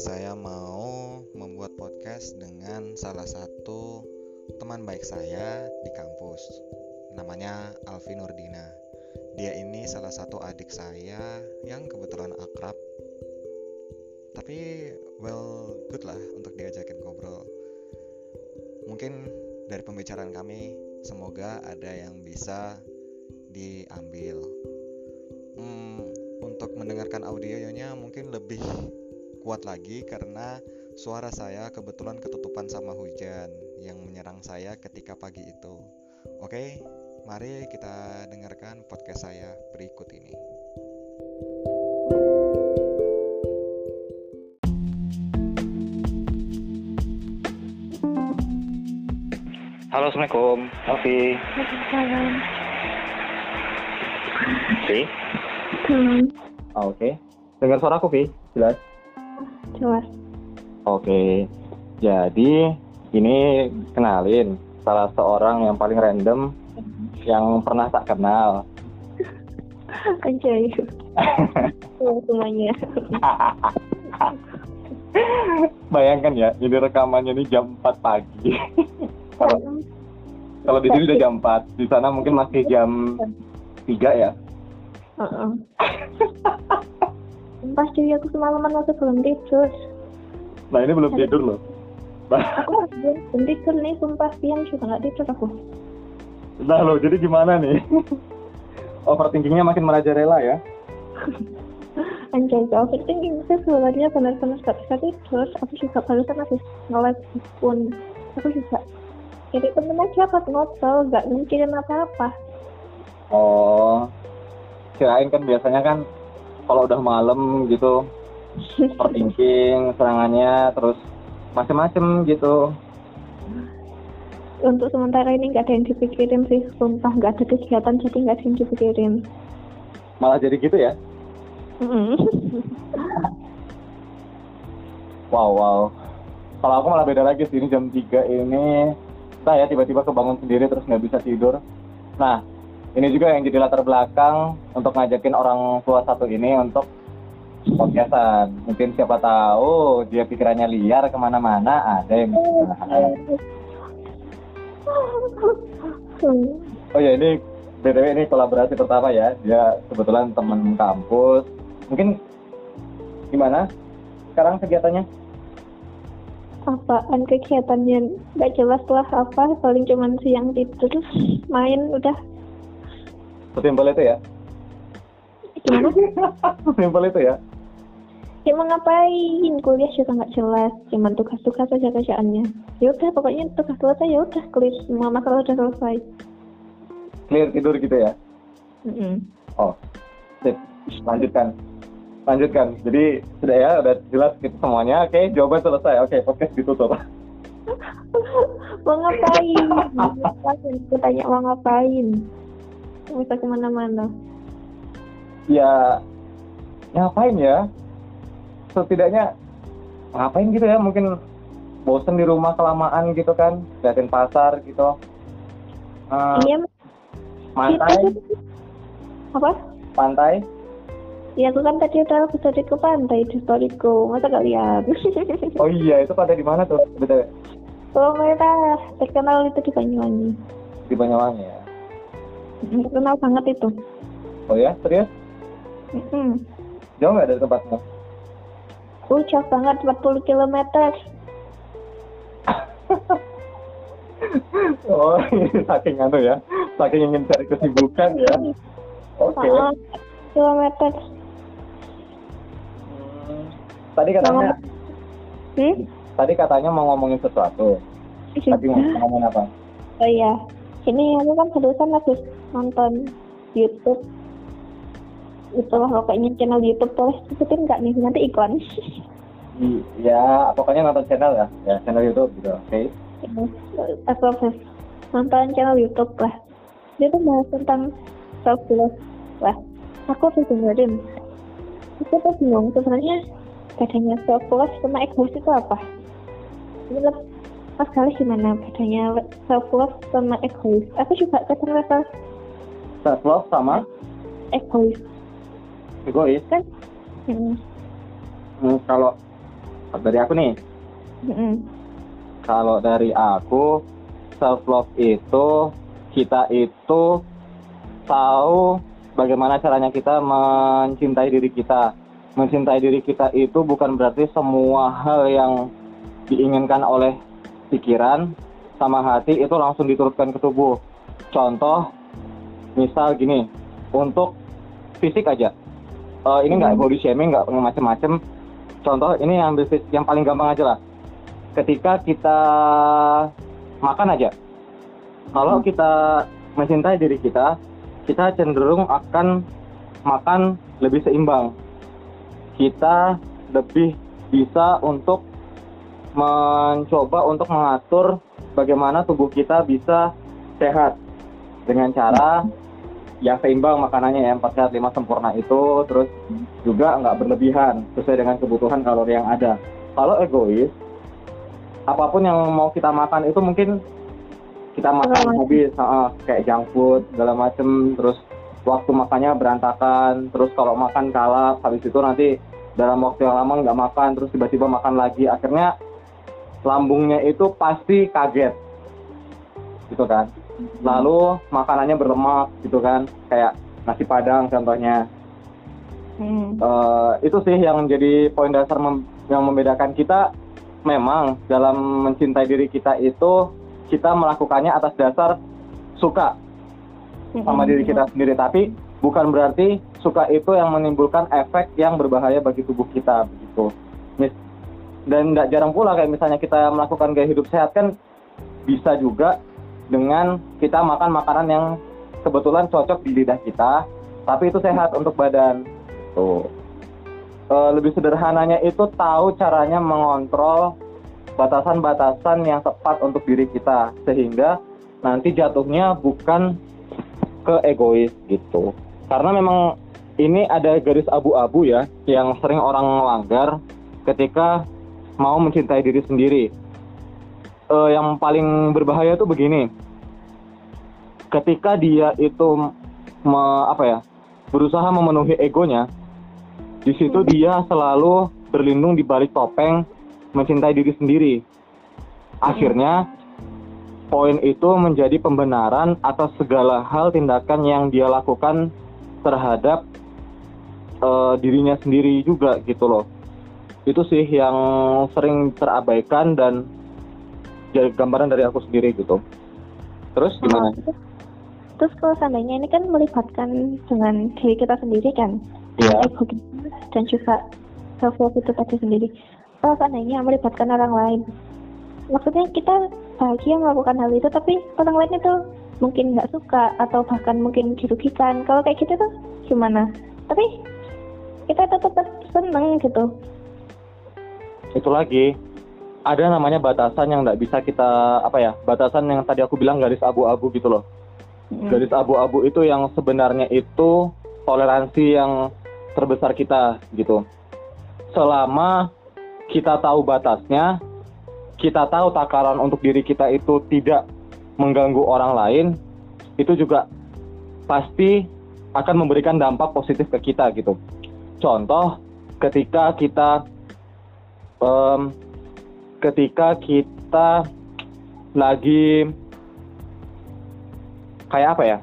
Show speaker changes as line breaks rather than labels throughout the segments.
saya mau membuat podcast dengan salah satu teman baik saya di kampus. Namanya Alvin Nurdina. Dia ini salah satu adik saya yang kebetulan akrab. Tapi well good lah untuk diajakin ngobrol. Mungkin dari pembicaraan kami semoga ada yang bisa diambil. Hmm, untuk mendengarkan audionya mungkin lebih kuat lagi karena suara saya kebetulan ketutupan sama hujan yang menyerang saya ketika pagi itu. Oke, mari kita dengarkan podcast saya berikut ini.
Halo, Assalamualaikum. Alfi.
Salam.
Fi?
Salam.
Oh, Oke. Dengar suara aku, Fi? Jelas?
Jelas.
Oke. Jadi, ini kenalin salah seorang yang paling random yang pernah tak kenal.
Anjay. Semuanya.
Bayangkan ya, ini rekamannya ini jam 4 pagi. kalau kalau di sini udah jam 4, di sana mungkin masih jam 3 ya.
Heeh. Pasti aku semalaman masih belum tidur.
Nah, ini belum tidur loh.
Aku belum tidur nih, sumpah siang juga nggak tidur aku.
Nah loh, jadi gimana nih? Overthinkingnya makin merajalela ya?
Anjay, overthinking sih sebenarnya benar-benar gak bisa tidur. Aku juga barusan habis nge-live pun. Aku juga jadi temen aja pas ngobrol, gak mikirin apa-apa.
Oh, kirain kan biasanya kan kalau udah malam gitu overthinking serangannya terus macem-macem gitu.
Untuk sementara ini gak ada yang dipikirin sih, sumpah gak ada kegiatan jadi gak ada yang dipikirin.
Malah jadi gitu ya? Wow, wow. Kalau aku malah beda lagi sih, ini jam 3 ini saya tiba-tiba kebangun sendiri terus nggak bisa tidur. Nah, ini juga yang jadi latar belakang untuk ngajakin orang tua satu ini untuk podcastan. Mungkin siapa tahu dia pikirannya liar ke mana-mana, ada yang Oh ya ini BTW ini kolaborasi pertama ya. Dia kebetulan teman kampus. Mungkin gimana sekarang kegiatannya?
Apaan kegiatannya gak jelas lah apa, paling cuman siang tidur, main udah.
Sesimpel itu ya?
Gimana?
Sesimpel itu ya?
Ya mau ngapain? Kuliah juga nggak jelas, cuman tugas-tugas aja kerjaannya. Ya udah, pokoknya tugas selesai ya udah, clear semua masalah udah selesai.
Clear tidur gitu ya?
Mm-mm.
Oh, sip. Lanjutkan. Lanjutkan. Jadi sudah ya, udah jelas gitu semuanya. Oke, jawaban selesai. Oke, podcast ditutup.
mau ngapain? Tanya mau ngapain? Bisa ke mana-mana.
ya, ngapain ya? Setidaknya ngapain gitu ya? Mungkin bosen di rumah kelamaan gitu kan? Liatin pasar gitu. Eh,
Iya,
pantai,
apa?
pantai.
Ya aku kan tadi udah dari ke pantai di storyku, masa gak lihat?
Oh iya, itu pada di mana tuh? Betul.
Oh merah, terkenal itu di Banyuwangi.
Di Banyuwangi ya.
Terkenal banget itu.
Oh ya, serius?
Mm-mm.
Jauh nggak dari tempatmu?
Uh, jauh banget 40 km.
oh, saking anu ya, saking ingin cari kesibukan ya. Oke.
Oh, kilometer.
Hmm, Tadi katanya,
Hmm?
tadi katanya mau ngomongin sesuatu. Tadi mau
Juga.
ngomongin apa?
Oh iya. Ini aku kan barusan habis nonton YouTube. Itu lah pokoknya channel YouTube boleh sebutin nggak nih nanti iklan.
I- Ya, pokoknya nonton channel ya, ya channel YouTube gitu. Oke.
Aku habis nonton channel YouTube lah. Dia tuh bahas tentang self love lah. Aku habis dengerin. Aku tuh bingung sebenarnya bedanya self love sama egois itu apa? Menurut Mas Galih gimana bedanya self love sama egois? Aku juga kadang rasa
Self love sama
egois
egois.
kan? Hmm.
Hmm, kalau dari aku nih
Mm-mm.
kalau dari aku self love itu kita itu tahu bagaimana caranya kita mencintai diri kita mencintai diri kita itu bukan berarti semua hal yang diinginkan oleh pikiran sama hati itu langsung diturunkan ke tubuh contoh misal gini untuk fisik aja. Eh, ini nggak
Hmm.
body shaming nggak macem-macem. Contoh ini yang yang paling gampang aja lah. Ketika kita makan aja. Kalau kita mencintai diri kita kita cenderung akan makan lebih seimbang. Kita lebih bisa untuk mencoba untuk mengatur bagaimana tubuh kita bisa sehat. Dengan cara yang seimbang makanannya ya empat sehat lima sempurna itu terus juga nggak berlebihan sesuai dengan kebutuhan kalori yang ada kalau egois apa pun yang mau kita makan itu mungkin kita makan
macam.
habis heeh, kayak junk food segala macem terus waktu makannya berantakan terus kalau makan kalap habis itu nanti dalam waktu yang lama nggak makan terus tiba-tiba makan lagi akhirnya lambungnya itu pasti kaget gitu kan lalu makanannya berlemak gitu kan kayak nasi padang contohnya.
Mm.
Eh, itu sih yang jadi poin dasar mem- yang membedakan kita. Memang dalam mencintai diri kita itu kita melakukannya atas dasar suka sama diri kita sendiri. Tapi bukan berarti suka itu yang menimbulkan efek yang berbahaya bagi tubuh kita begitu. Dan nggak jarang pula kayak misalnya kita melakukan gaya hidup sehat kan bisa juga dengan kita makan makanan yang kebetulan cocok di lidah kita tapi itu sehat untuk badan. Tuh. Lebih sederhananya itu tahu caranya mengontrol batasan-batasan yang tepat untuk diri kita sehingga nanti jatuhnya bukan ke egois gitu. Karena memang ini ada garis abu-abu ya yang sering orang langgar ketika mau mencintai diri sendiri Eh, yang paling berbahaya tuh begini. Ketika dia itu me- apa ya berusaha memenuhi egonya di situ dia selalu berlindung di balik topeng mencintai diri sendiri. Akhirnya poin itu menjadi pembenaran atas segala hal tindakan yang dia lakukan terhadap eh, dirinya sendiri juga gitu loh. Itu sih yang sering terabaikan dan jadi gambaran dari aku sendiri gitu. Terus gimana?
Oh, terus, terus kalau seandainya ini kan melibatkan dengan diri kita sendiri kan?
Iya.
ego kita dan juga self love itu tadi sendiri. Kalau seandainya melibatkan orang lain maksudnya kita bahagia melakukan hal itu tapi orang lain itu mungkin nggak suka atau bahkan mungkin dirugikan. Kalau kayak gitu tuh gimana? Tapi kita tetap tetap seneng gitu.
Itu lagi ada namanya batasan yang nggak bisa kita apa ya batasan yang tadi aku bilang garis abu-abu gitu loh.
Mm.
garis abu-abu itu yang sebenarnya itu toleransi yang terbesar kita gitu. Selama kita tahu batasnya kita tahu takaran untuk diri kita itu tidak mengganggu orang lain itu juga pasti akan memberikan dampak positif ke kita gitu. Contoh ketika kita em, ketika kita lagi kayak apa ya?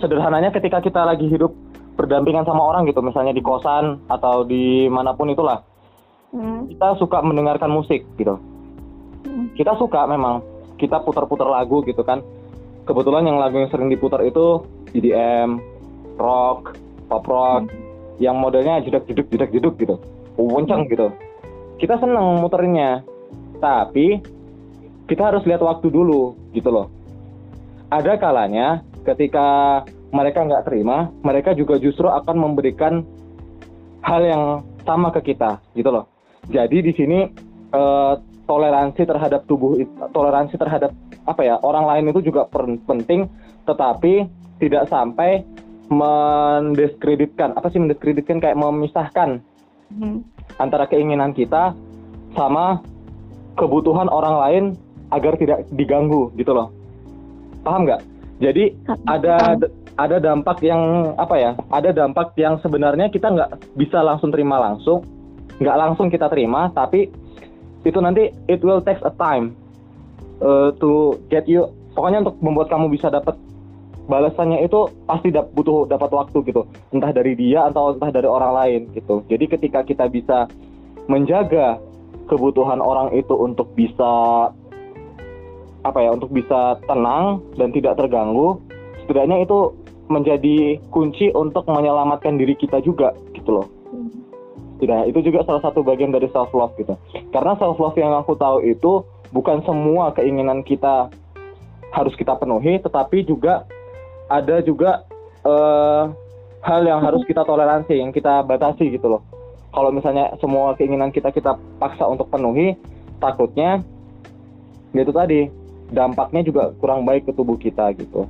Sederhananya ketika kita lagi hidup berdampingan sama orang gitu misalnya di kosan atau di mana pun itulah
Mm.
kita suka mendengarkan musik gitu.
Mm.
kita suka memang kita putar-putar lagu gitu kan. Kebetulan yang lagu yang sering diputar itu EDM rock pop rock yang modelnya jeduk jeduk jeduk jeduk gitu kencang gitu kita seneng muterinnya tapi kita harus lihat waktu dulu gitu loh. Ada kalanya ketika mereka nggak terima mereka juga justru akan memberikan hal yang sama ke kita gitu loh. Jadi di sini eh, toleransi terhadap tubuh toleransi terhadap apa ya orang lain itu juga penting tetapi tidak sampai mendiskreditkan apa sih mendiskreditkan kayak memisahkan.
Mm.
Antara keinginan kita sama kebutuhan orang lain agar tidak diganggu gitu loh. Paham nggak? Jadi ada ada dampak yang apa ya ada dampak yang sebenarnya kita nggak bisa langsung terima langsung nggak langsung kita terima tapi itu nanti it will take a time uh, to get you pokoknya untuk membuat kamu bisa dapat balasannya itu pasti dap, butuh dapat waktu gitu. Entah dari dia atau entah dari orang lain gitu. Jadi ketika kita bisa menjaga kebutuhan orang itu untuk bisa apa ya untuk bisa tenang dan tidak terganggu setidaknya itu menjadi kunci untuk menyelamatkan diri kita juga gitu loh. Tidak itu juga salah satu bagian dari self love gitu. Karena self love yang aku tahu itu bukan semua keinginan kita harus kita penuhi tetapi juga ada juga uh, hal yang harus kita toleransi yang kita batasi gitu loh. Kalau misalnya semua keinginan kita kita paksa untuk penuhi takutnya gitu tadi dampaknya juga kurang baik ke tubuh kita gitu.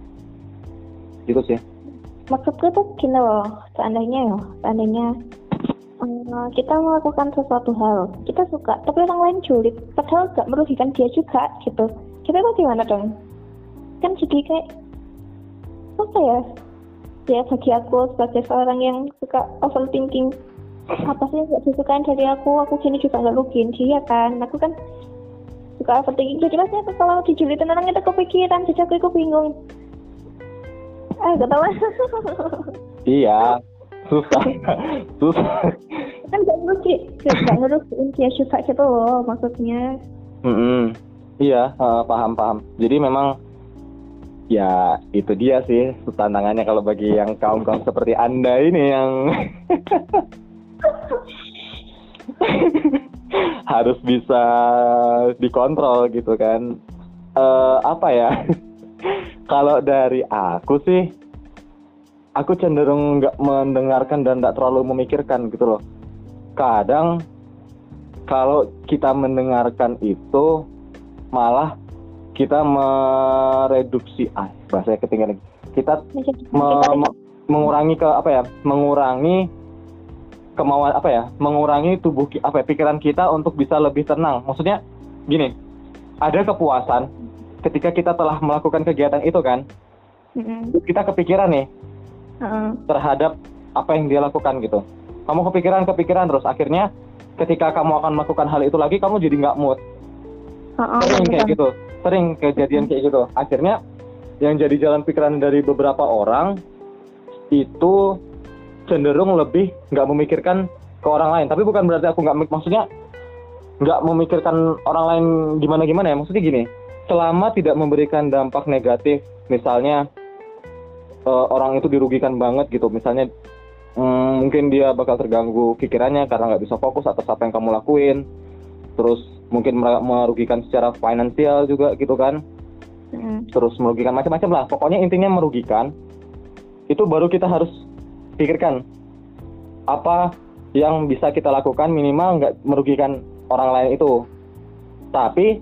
Gitu sih.
Maksudku tuh gini loh seandainya ya seandainya um, kita melakukan sesuatu hal kita suka tapi orang lain julid padahal gak merugikan dia juga gitu. Kita tuh gimana dong? Kan jadi kayak apa ya? Ya bagi aku sebagai seorang yang suka overthinking. Apa sih yang gak disukain dari aku? Aku sini juga gak rugiin dia kan? Aku kan suka overthinking. Jadi pasti aku kalau dijulitin orang itu kepikiran jadi aku, aku bingung. Ah tahu
iya. Susah. Susah.
Kan gak ngerugi gak ngerugiin dia juga gitu loh maksudnya.
Mm -hmm. iya uh, paham paham. Jadi memang ya itu dia sih tantangannya kalau bagi yang kaum kaum seperti anda ini yang harus bisa dikontrol gitu kan. Uh, apa ya? Kalau dari aku sih aku cenderung nggak mendengarkan dan nggak terlalu memikirkan gitu loh. Kadang kalau kita mendengarkan itu malah kita mereduksi ah bahasa ketinggalan. Kita me, me, mengurangi ke apa ya mengurangi kemauan apa ya mengurangi tubuh apa ya, pikiran kita untuk bisa lebih tenang. Maksudnya gini ada kepuasan ketika kita telah melakukan kegiatan itu kan? Mm-hmm. kita kepikiran nih uh-uh. terhadap apa yang dia lakukan gitu. Kamu kepikiran kepikiran terus akhirnya ketika kamu akan melakukan hal itu lagi kamu jadi nggak mood. Uh-uh, sering kayak gitu sering kejadian kayak gitu. Akhirnya yang jadi jalan pikiran dari beberapa orang itu cenderung lebih nggak memikirkan ke orang lain. Tapi bukan berarti aku nggak maksudnya nggak memikirkan orang lain gimana gimana ya. Maksudnya gini selama tidak memberikan dampak negatif misalnya uh, orang itu dirugikan banget gitu misalnya um, mungkin dia bakal terganggu pikirannya karena nggak bisa fokus atas apa yang kamu lakuin. Terus mungkin merugikan secara finansial juga gitu kan mm. terus merugikan macam-macam lah pokoknya intinya merugikan itu baru kita harus pikirkan apa yang bisa kita lakukan minimal nggak merugikan orang lain itu. Tapi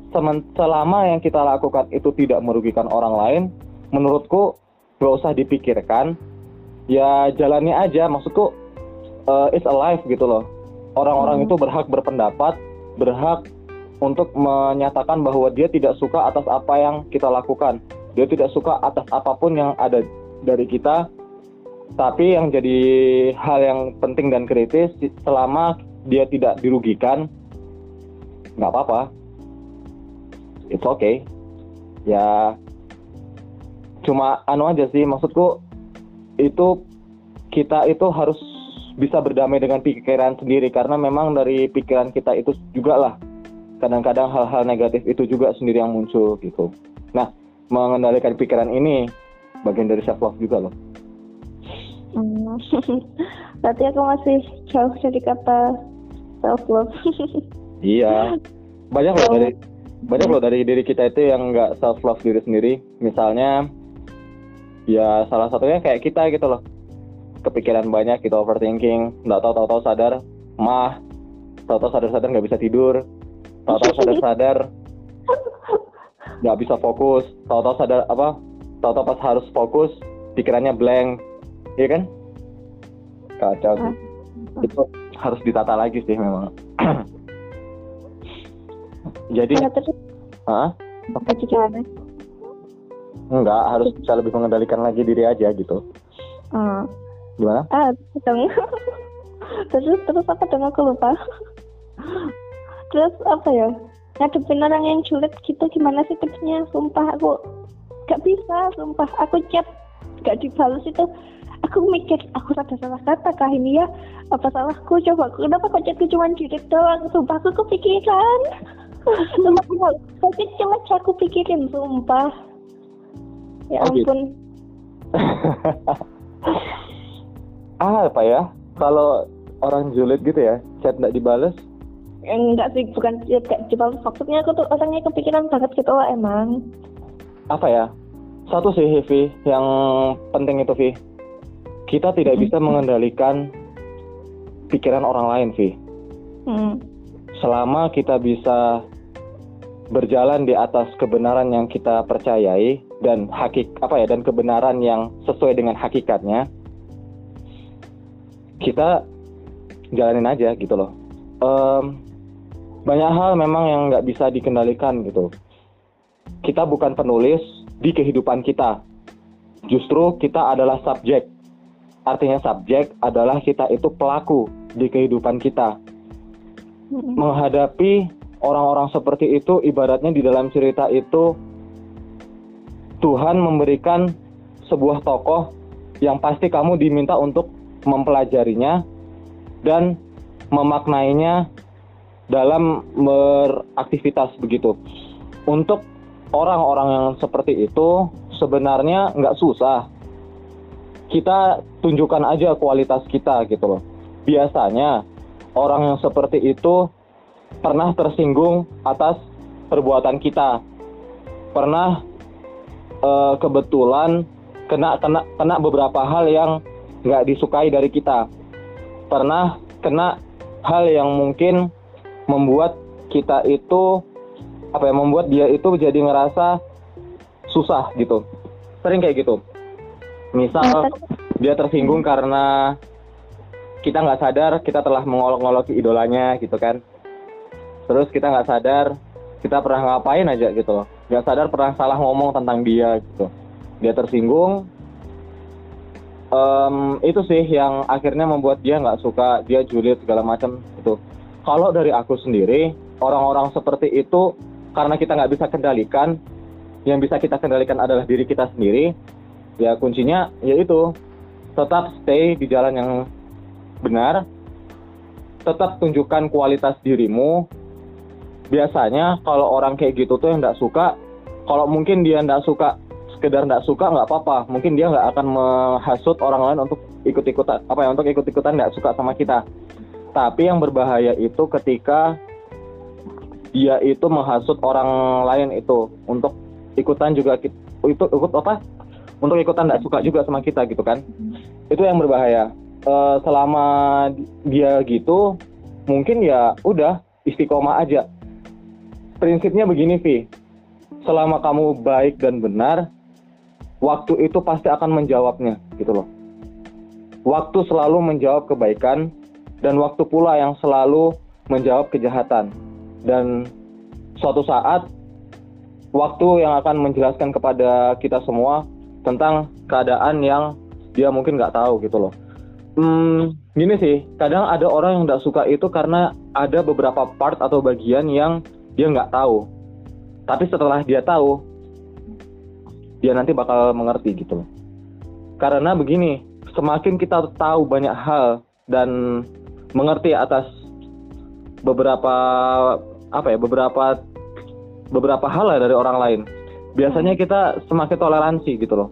selama yang kita lakukan itu tidak merugikan orang lain, menurutku nggak usah dipikirkan. Ya jalani aja, maksudku uh, it's alive gitu loh. Orang-orang hmm. itu berhak berpendapat, berhak untuk menyatakan bahwa dia tidak suka atas apa yang kita lakukan. Dia tidak suka atas apa pun yang ada dari kita tapi yang jadi hal yang penting dan kritis selama dia tidak dirugikan, nggak apa-apa. It's okay. Ya, cuma anu aja sih, maksudku itu kita itu harus bisa berdamai dengan pikiran sendiri karena memang dari pikiran kita itu juga lah kadang-kadang hal-hal negatif itu juga sendiri yang muncul gitu. Nah, mengendalikan pikiran ini bagian dari self love juga loh.
Hmm. Berarti aku masih jauh dari kata self love.
iya. Banyak loh dari banyak loh dari diri kita itu yang nggak self love diri sendiri. Misalnya ya salah satunya kayak kita gitu loh. Kepikiran banyak gitu overthinking, nggak tahu tahu tahu sadar mah, tahu tahu sadar sadar nggak bisa tidur, tahu tahu sadar sadar nggak bisa fokus, tahu tahu sadar apa, tahu tahu pas harus fokus pikirannya blank Iya kan? Kacau sih. Ah. Itu harus ditata lagi sih memang. Jadi, ah, Enggak, harus bisa lebih mengendalikan lagi diri aja gitu.
Hmm.
Gimana?
Ah, dong. terus terus apa dong aku lupa. Terus apa ya? Ngadepin orang yang julid gitu gimana sih tipsnya? Sumpah aku gak bisa sumpah. Aku chat gak dibalas itu. Aku mikir aku ada salah kata kah ini ya? Apa salahku? Coba kenapa kok chatku cuma julid doang? Sumpah aku kepikiran. Sumpah aku cuma aku pikirin sumpah. Ya ampun.
Ah apa ya? Kalau orang julid gitu ya chat nggak dibales
enggak sih bukan ya, gak dibalas maksudnya aku tuh orangnya kepikiran banget gitu loh emang.
Apa ya? Satu sih Vi yang penting itu Vi kita tidak
Hmm.
bisa mengendalikan pikiran orang lain Vi
hmm.
selama kita bisa berjalan di atas kebenaran yang kita percayai dan hakik apa ya dan kebenaran yang sesuai dengan hakikatnya kita jalanin aja gitu loh. Em, banyak hal memang yang nggak bisa dikendalikan gitu. Kita bukan penulis di kehidupan kita. Justru kita adalah subjek. Artinya subjek adalah kita itu pelaku di kehidupan kita.
Hmm.
menghadapi orang-orang seperti itu ibaratnya di dalam cerita itu Tuhan memberikan sebuah tokoh yang pasti kamu diminta untuk mempelajarinya dan memaknainya dalam beraktivitas begitu. Untuk orang-orang yang seperti itu sebenarnya nggak susah. Kita tunjukkan aja kualitas kita gitu loh. Biasanya orang yang seperti itu pernah tersinggung atas perbuatan kita. Pernah eh, kebetulan kena kena kena beberapa hal yang nggak disukai dari kita. Pernah kena hal yang mungkin membuat kita itu apa ya membuat dia itu jadi ngerasa susah gitu. Sering kayak gitu. Misal dia tersinggung karena kita nggak sadar kita telah mengolok-ngoloki idolanya gitu kan. Terus kita nggak sadar kita pernah ngapain aja gitu loh. Nggak sadar pernah salah ngomong tentang dia gitu. Dia tersinggung Em, itu sih yang akhirnya membuat dia nggak suka dia julid segala macam itu kalau dari aku sendiri orang-orang seperti itu karena kita nggak bisa kendalikan yang bisa kita kendalikan adalah diri kita sendiri ya kuncinya yaitu tetap stay di jalan yang benar, tetap tunjukkan kualitas dirimu. Biasanya kalau orang kayak gitu tuh yang nggak suka, kalau mungkin dia nggak suka, sekedar nggak suka nggak apa-apa. Mungkin dia nggak akan menghasut orang lain untuk ikut-ikutan apa ya untuk ikut-ikutan nggak suka sama kita. Tapi yang berbahaya itu ketika dia itu menghasut orang lain itu. Untuk ikutan juga itu ikut apa? Untuk ikutan nggak suka juga sama kita gitu kan? Itu yang berbahaya. Eh, selama dia gitu mungkin ya udah istiqomah aja. Prinsipnya begini Vi. Selama kamu baik dan benar waktu itu pasti akan menjawabnya gitu loh. Waktu selalu menjawab kebaikan dan waktu pula yang selalu menjawab kejahatan dan suatu saat waktu yang akan menjelaskan kepada kita semua tentang keadaan yang dia mungkin nggak tahu gitu loh Hmm, gini sih, kadang ada orang yang nggak suka itu karena ada beberapa part atau bagian yang dia nggak tahu. Tapi setelah dia tahu, dia nanti bakal mengerti gitu loh. Karena begini, semakin kita tahu banyak hal dan mengerti atas beberapa apa ya, beberapa beberapa hal lah dari orang lain. Biasanya kita semakin toleransi gitu loh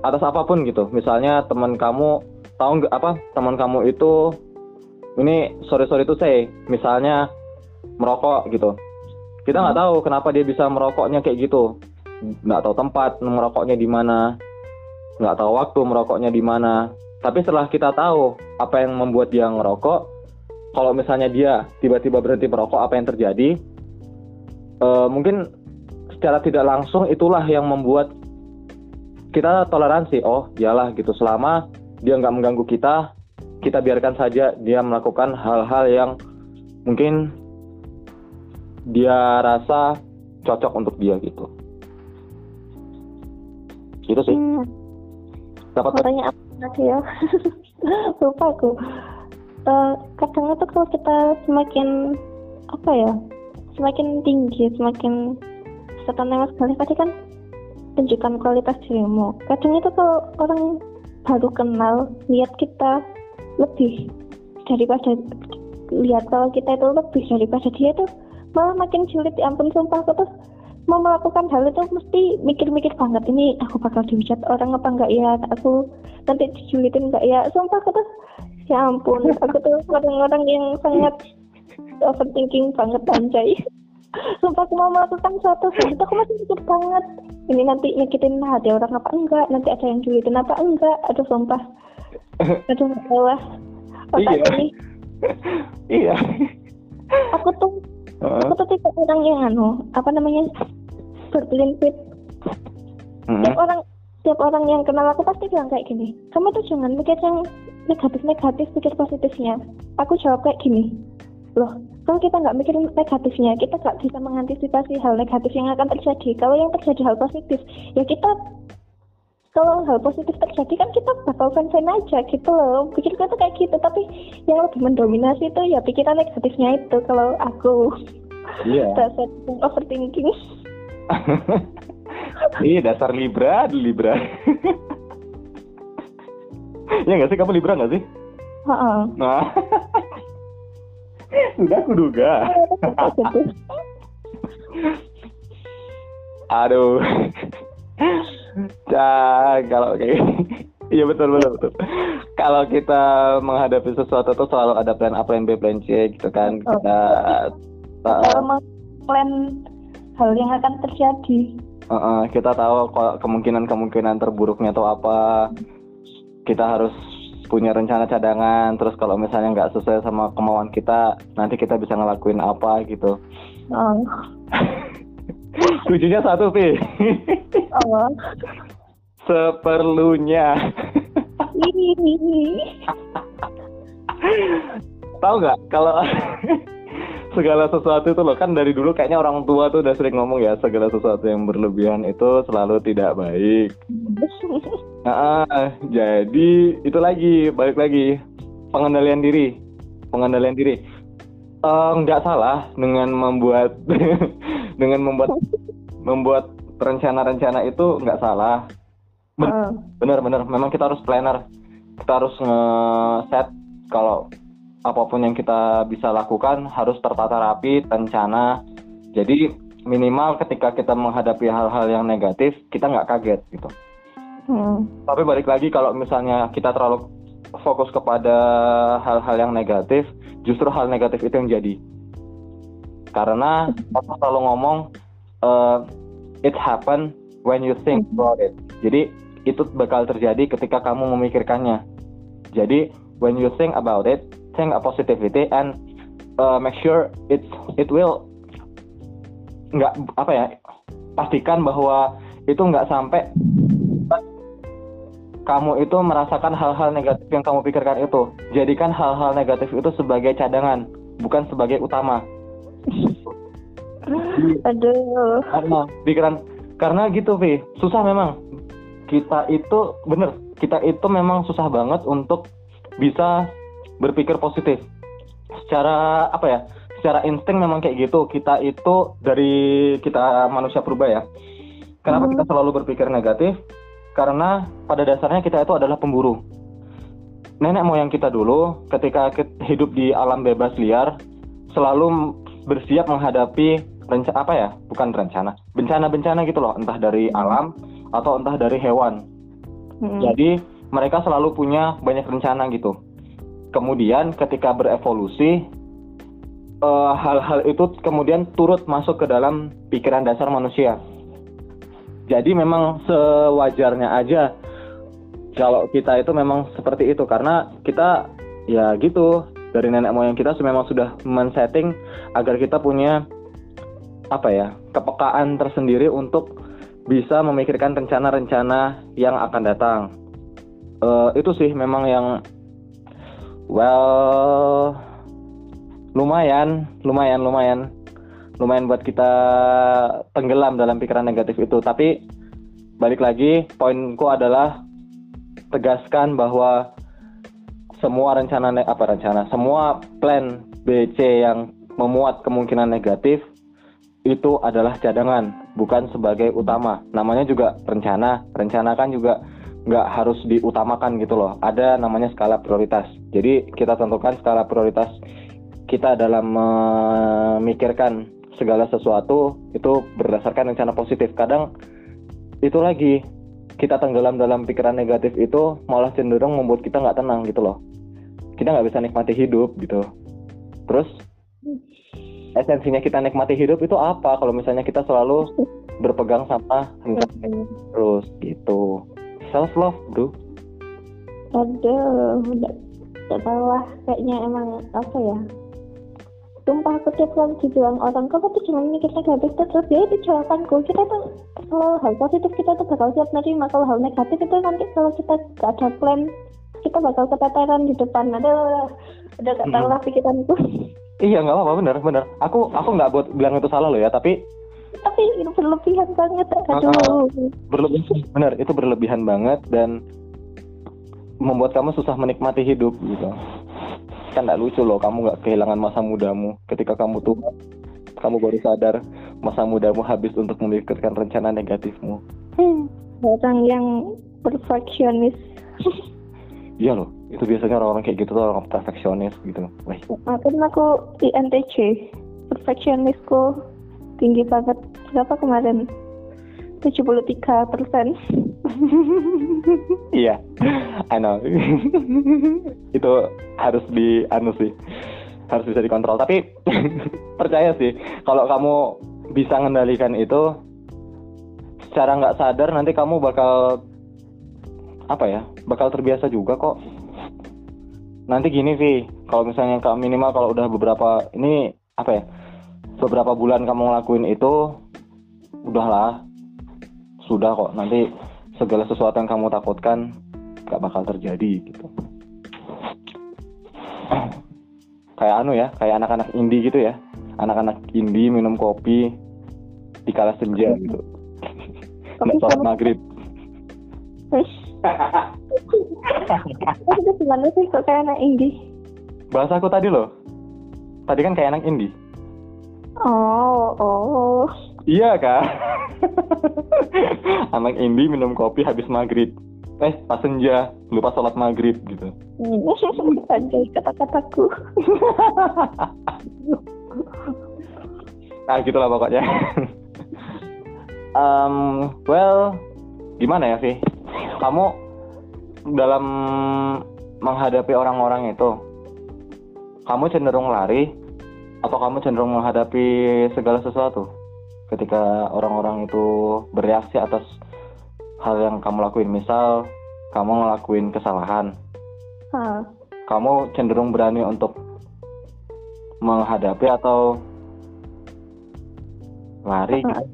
atas apa pun gitu. Misalnya teman kamu tahu nggak apa teman kamu itu ini sorry sorry itu saya misalnya merokok gitu. Kita nggak tahu kenapa dia bisa merokoknya kayak gitu. Nggak tahu tempat merokoknya di mana, nggak tahu waktu merokoknya di mana. Tapi setelah kita tahu apa yang membuat dia ngerokok, kalau misalnya dia tiba-tiba berhenti merokok, apa yang terjadi? Eh, mungkin secara tidak langsung itulah yang membuat kita toleransi. Oh dialah gitu. Selama dia nggak mengganggu kita kita biarkan saja dia melakukan hal-hal yang mungkin dia rasa cocok untuk dia gitu. Gitu sih.
Hmm,
dapat
mau tanya apa lagi ya? Lupa aku. eh, kadang itu kalau kita semakin apa ya semakin tinggi semakin setan sekali pasti kan tunjukkan kualitas dirimu kadang itu kalau orang baru kenal lihat kita lebih daripada lihat kalau kita itu lebih daripada dia tuh malah makin sulit ya ampun sumpah aku tuh mau melakukan hal itu mesti mikir-mikir banget ini aku bakal dihujat orang apa enggak ya? Aku nanti dijulitin enggak ya? Sumpah aku tuh ya ampun aku tuh orang-orang yang sangat overthinking banget anjay. Sumpah aku mau melakukan suatu hal itu aku masih mikir banget ini nanti nyakitin hati orang apa enggak? Nanti ada yang julitin apa enggak? Aduh sumpah. Aduh Allah. Otak
Iya.
ini.
Iya.
Aku tuh aku tuh tipe orang yang anu apa namanya berprinsip
Hmm.
tiap orang tiap orang yang kenal aku pasti bilang kayak gini kamu tuh jangan mikir yang negatif negatif pikir positifnya. Aku jawab kayak gini loh kalau kita nggak mikir negatifnya kita nggak bisa mengantisipasi hal negatif yang akan terjadi. Kalau yang terjadi hal positif ya kita kalau hal positif terjadi kan kita bakal fan-fan aja gitu loh pikirku tuh kayak gitu tapi yang lebih mendominasi itu ya pikiran negatifnya itu kalau aku
iya
dasar overthinking
Iya dasar Libra, Libra. ya nggak sih kamu Libra nggak sih?
Heeh.
Nah, sudah kuduga.
Gitu.
Aduh. Cah, kalau kayak Iya betul betul betul. Kalau kita menghadapi sesuatu tuh selalu ada plan A, plan B, plan C gitu kan. Kita uh,
kalau plan hal yang akan terjadi
uh, uh, kita tahu kemungkinan-kemungkinan terburuknya tuh apa. Kita harus punya rencana cadangan. Terus kalau misalnya nggak sesuai sama kemauan kita, nanti kita bisa ngelakuin apa gitu.
oh,
Lucunya satu, Pi.
oh.
Seperlunya. Tahu nggak kalau segala sesuatu itu loh kan dari dulu kayaknya orang tua tuh udah sering ngomong ya segala sesuatu yang berlebihan itu selalu tidak baik. Nah, jadi itu lagi balik lagi pengendalian diri, pengendalian diri. Eh, nggak salah dengan membuat dengan membuat membuat rencana-rencana itu nggak salah.
oh.
Bener-bener, memang kita harus planner. Kita harus nge-set kalau apa pun yang kita bisa lakukan harus tertata rapi, terencana. Jadi minimal ketika kita menghadapi hal-hal yang negatif, kita nggak kaget gitu.
Hmm.
Tapi balik lagi kalau misalnya kita terlalu fokus kepada hal-hal yang negatif, justru hal negatif itu yang jadi. Karena aku selalu ngomong, eh, it happen when you think about it. Jadi itu bakal terjadi ketika kamu memikirkannya. Jadi when you think about it, think a positivity and uh, make sure it it will nggak apa ya pastikan bahwa itu nggak sampai kamu itu merasakan hal-hal negatif yang kamu pikirkan itu. Jadikan hal-hal negatif itu sebagai cadangan, bukan sebagai utama.
aduh
Karena pikiran karena gitu, Vi. Susah memang. Kita itu bener, kita itu memang susah banget untuk bisa berpikir positif. Secara apa ya? Secara insting memang kayak gitu. Kita itu dari kita manusia purba ya. Kenapa
Hmm.
kita selalu berpikir negatif? Karena pada dasarnya kita itu adalah pemburu. Nenek moyang kita dulu ketika hidup di alam bebas liar selalu bersiap menghadapi rencana apa ya? Bukan rencana, bencana-bencana gitu loh, entah dari alam atau entah dari hewan.
Hmm.
Jadi mereka selalu punya banyak rencana gitu. Kemudian ketika berevolusi eh, hal-hal itu kemudian turut masuk ke dalam pikiran dasar manusia. Jadi memang sewajarnya aja kalau kita itu memang seperti itu karena kita ya gitu dari nenek moyang kita memang sudah men-setting agar kita punya apa ya kepekaan tersendiri untuk bisa memikirkan rencana-rencana yang akan datang. Eh, itu sih memang yang well lumayan, lumayan, lumayan, lumayan buat kita tenggelam dalam pikiran negatif itu. Tapi balik lagi, poinku adalah tegaskan bahwa semua rencana apa rencana semua plan BC yang memuat kemungkinan negatif itu adalah cadangan bukan sebagai utama. Namanya juga rencana rencana kan juga nggak harus diutamakan gitu loh. Ada namanya skala prioritas. Jadi kita tentukan skala prioritas kita dalam memikirkan segala sesuatu itu berdasarkan rencana positif. Kadang itu lagi kita tenggelam dalam pikiran negatif itu malah cenderung membuat kita nggak tenang gitu loh kita nggak bisa nikmati hidup gitu. Terus esensinya kita nikmati hidup itu apa? Kalau misalnya kita selalu berpegang sama terus gitu. Self love bro.
Aduh udah gak tahu lah kayaknya emang apa ya? Sumpah aku tiap kali dibilang orang kamu tuh cuma mikir negatif tuh, terus. Ya itu jawabanku. Kita tuh kalau hal positif kita tuh bakal siap nerima kalau hal negatif itu nanti kalau kita gak ada plan kita bakal keteteran di depan. Aduh udah gak tahu lah pikiranku.
Iya nggak apa-apa bener bener aku aku nggak buat bilang itu salah loh ya tapi
tapi itu berlebihan banget
Ah,
aduh.
Berlebihan bener itu berlebihan banget dan membuat kamu susah menikmati hidup gitu. Kan nggak lucu loh kamu nggak kehilangan masa mudamu. Ketika kamu tua kamu baru sadar masa mudamu habis untuk memikirkan rencana negatifmu.
Orang yang perfeksionis
iya loh itu biasanya orang-orang kayak gitu tuh orang perfeksionis gitu. Wah,
Aku aku INTJ perfeksionisku tinggi banget. Berapa kemarin? 73 persen.
Iya I know. Itu harus di anu sih harus bisa dikontrol. Tapi percaya sih kalau kamu bisa mengendalikan itu secara nggak sadar nanti kamu bakal apa ya bakal terbiasa juga kok. Nanti gini Vi kalau misalnya kamu minimal kalau udah beberapa ini apa ya beberapa bulan kamu ngelakuin itu udahlah. Sudah kok nanti segala sesuatu yang kamu takutkan gak bakal terjadi gitu. Kayak anu ya kayak anak-anak indie gitu ya. Anak-anak indie minum kopi di kala senja gitu nggak sholat maghrib
itu gimana sih kok kayak anak indie
bahasa aku tadi loh. Tadi kan kayak anak indie.
Oh oh.
Iya kak. Anak indie minum kopi habis maghrib. Eh pas senja. Lupa sholat maghrib gitu.
Anjay kata-kataku.
Nah gitulah pokoknya. Um, well gimana ya sih kamu dalam menghadapi orang-orang itu kamu cenderung lari atau kamu cenderung menghadapi segala sesuatu ketika orang-orang itu bereaksi atas hal yang kamu lakuin misal kamu ngelakuin kesalahan
Hah.
kamu cenderung berani untuk menghadapi atau lari gitu?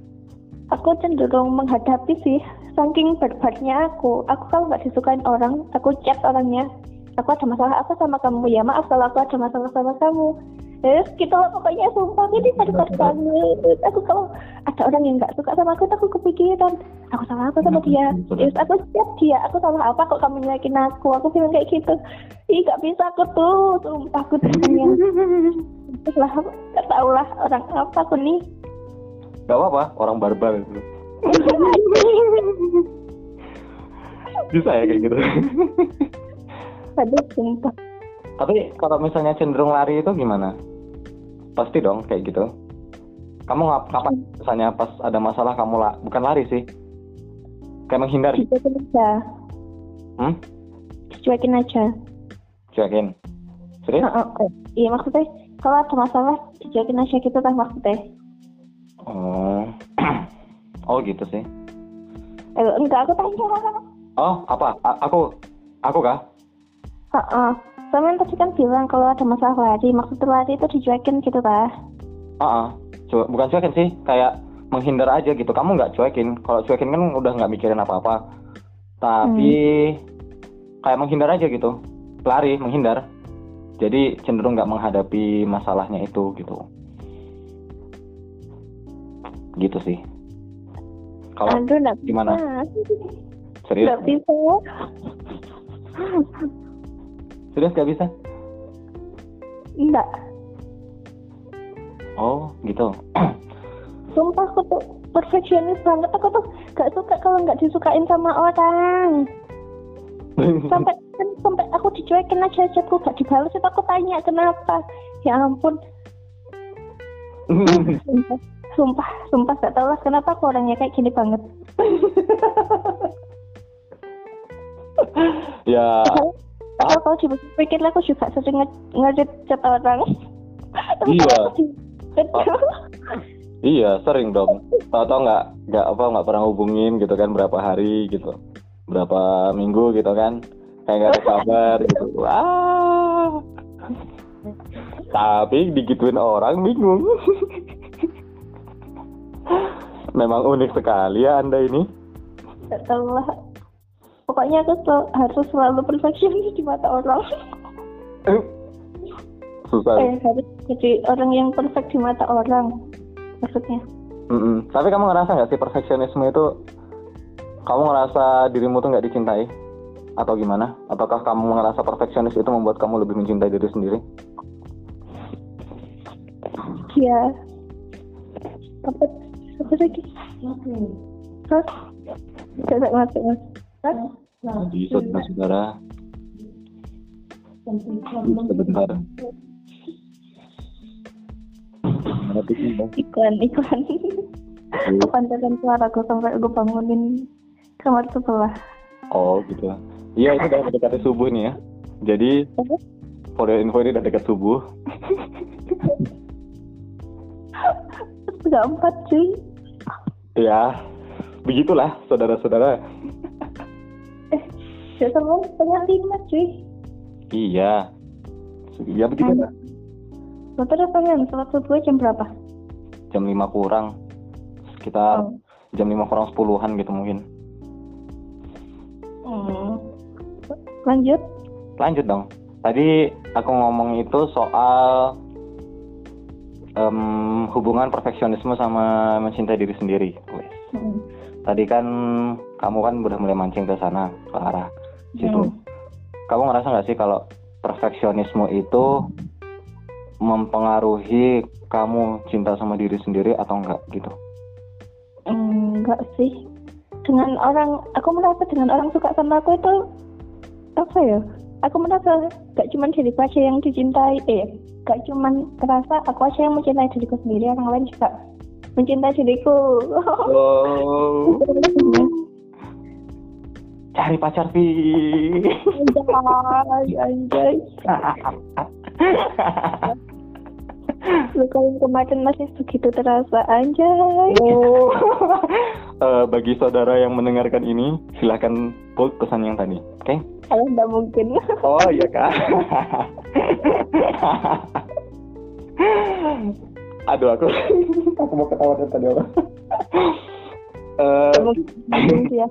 aku cenderung menghadapi sih saking barbarnya aku. Aku kalau nggak disukain orang aku chat orangnya. Aku ada masalah apa sama kamu? Ya maaf kalau aku ada masalah sama kamu. Terus gitu lah pokoknya sumpah. Ini barbar banget. Aku kalau ada orang yang nggak suka sama aku aku kepikiran. Aku salah apa sama dia? Terus aku chat dia. Aku salah apa kok kamu nyalakin aku? Aku bilang kayak gitu. Ih nggak bisa aku tuh. Sumpah aku tuh lah tahu lah orang apa aku nih.
Gak apa-apa, orang barbar. itu. Bisa ya kayak gitu.
Aduh, sumpah.
Tapi kalau misalnya cenderung lari itu gimana? Pasti dong kayak gitu. Kamu ngap kapan misalnya pas ada masalah kamu lah, bukan lari sih. Kayak menghindari.
Dicuekin aja.
Hmm?
Dicuekin aja.
Cuekin. Serius?
Heeh, eh, Iya maksudnya kalau ada masalah dicuekin aja gitu kan maksudnya.
Oh. oh gitu sih.
Eh, enggak aku tanya.
Oh, apa? A- aku aku kah?
Heeh. Soalnya tadi kan bilang kalau ada masalah lari, maksud lari itu dicuekin gitu kan.
Ah, Cu- bukan cuekin sih, kayak menghindar aja gitu. Kamu nggak cuekin. Kalau cuekin kan udah nggak mikirin apa-apa. Tapi kayak menghindar aja gitu. Lari, menghindar. Jadi cenderung nggak menghadapi masalahnya itu gitu. Gitu sih. Kalau
Aduh, bisa.
gimana? serius?
Enggak bisa.
Serius gak bisa?
enggak
Oh, gitu.
sumpah aku tuh perfeksionis banget aku tuh gak suka kalau nggak disukain sama orang sampai kan sampai aku dicuekin aja chatku gak dibalas itu aku tanya kenapa ya ampun sumpah sumpah gak tau lah kenapa aku orangnya kayak gini banget
ya,
Padahal kalau dipikir aku juga sering ngedit chat orang
Iya.
di-
iya sering dong. Tahu-tahu nggak nggak apa nggak pernah hubungin gitu kan berapa hari gitu, berapa minggu gitu kan, kayak nggak ada kabar gitu. Wah. Tapi digituin orang bingung. Memang unik sekali ya anda ini.
gak tau lah pokoknya aku sel- harus selalu perfeksionis di mata orang
Susah.
eh harus jadi orang yang perfect di mata orang maksudnya
Mm-mm. Tapi kamu ngerasa nggak sih perfeksionisme itu kamu ngerasa dirimu tuh nggak dicintai atau gimana? Ataukah kamu ngerasa perfeksionis itu membuat kamu lebih mencintai diri sendiri?
Iya. Apa apa lagi? Hah? Tidak masuk mas. Hah?
Jadi saudara-saudara, sebentar. Mana tuh, Bang?
Iklan iklan. Kepantasan suara aku sampai aku bangunin kamar sebelah.
Oh gitu. Iya ini udah mendekati subuh nih ya. Jadi for your info ini udah dekat subuh.
Sudah empat cuy.
Ya, begitulah saudara-saudara.
Eh, sudah sama setengah lima cuy.
Iya. Ya begitu lah.
Motor apa kan? Sholat subuh jam berapa?
Jam 5 kurang. Sekitar
Oh.
jam 5 kurang 10-an gitu mungkin.
Hmm. Lanjut.
Lanjut dong. Tadi aku ngomong itu soal em, hubungan perfeksionisme sama mencintai diri sendiri.
Hmm.
Tadi kan kamu kan udah mulai mancing ke sana ke arah situ.
Hmm.
Kamu ngerasa nggak sih kalau perfeksionisme itu mempengaruhi kamu cinta sama diri sendiri atau enggak gitu?
Enggak sih. Dengan orang, aku merasa dengan orang suka sama aku itu apa ya? Aku merasa gak cuma diriku aja yang dicintai, eh, gak cuma terasa aku aja yang mencintai diriku sendiri, orang lain juga mencintai diriku.
Oh, cari pacar Vi.
anjay, anjay. Lu kalau kemarin masih begitu terasa, anjay.
Oh. Eh, bagi saudara yang mendengarkan ini, silahkan hold pesan yang tadi, oke?
Kalau enggak mungkin.
Oh iya kak. Aduh aku, aku mau ketawa dari tadi apa? Eh,
ya.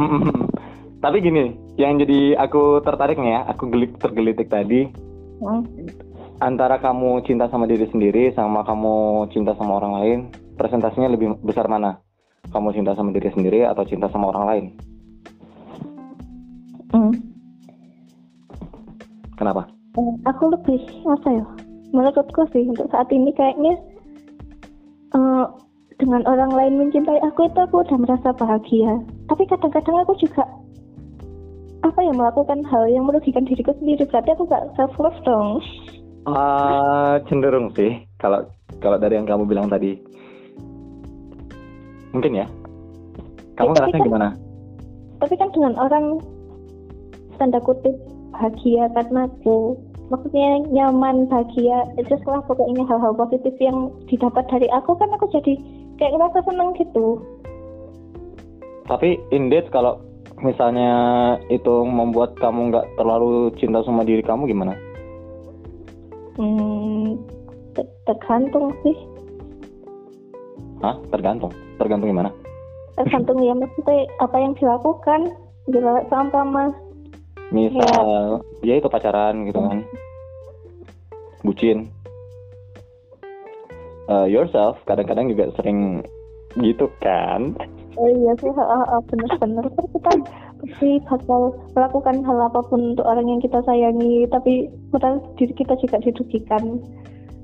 tapi gini, yang jadi aku tertarik nih ya, aku gelik tergelitik tadi
Hmm.
antara kamu cinta sama diri sendiri sama kamu cinta sama orang lain, presentasinya lebih besar mana? Kamu cinta sama diri sendiri atau cinta sama orang lain?
Hmm.
Kenapa?
Eh, aku lebih apa ya menurutku sih untuk saat ini kayaknya eh, dengan orang lain mencintai aku itu aku udah merasa bahagia tapi kadang-kadang aku juga apa ya melakukan hal yang merugikan diriku sendiri berarti aku gak self love dong
Ah, cenderung sih kalau kalau dari yang kamu bilang tadi. Mungkin ya. Kamu
Ya,
ngerasa
kan-
gimana?
tapi kan dengan orang tanda kutip bahagia karena aku maksudnya nyaman bahagia itu setelah pokoknya hal-hal positif yang didapat dari aku kan aku jadi kayak ngerasa seneng gitu
Tapi indeed kalau misalnya itu membuat kamu nggak terlalu cinta sama diri kamu gimana?
Hmm, ter- tergantung sih,
Hah? Tergantung. Tergantung gimana?
tergantung ya maksudnya apa yang dilakukan bila sama
Misal, ya itu pacaran gitu kan. Bucin. Eh, yourself kadang-kadang juga sering gitu kan.
Oh iya sih uh, uh, bener-bener. Kan kita pasti bakal melakukan hal apa pun untuk orang yang kita sayangi tapi padahal diri kita juga dirugikan.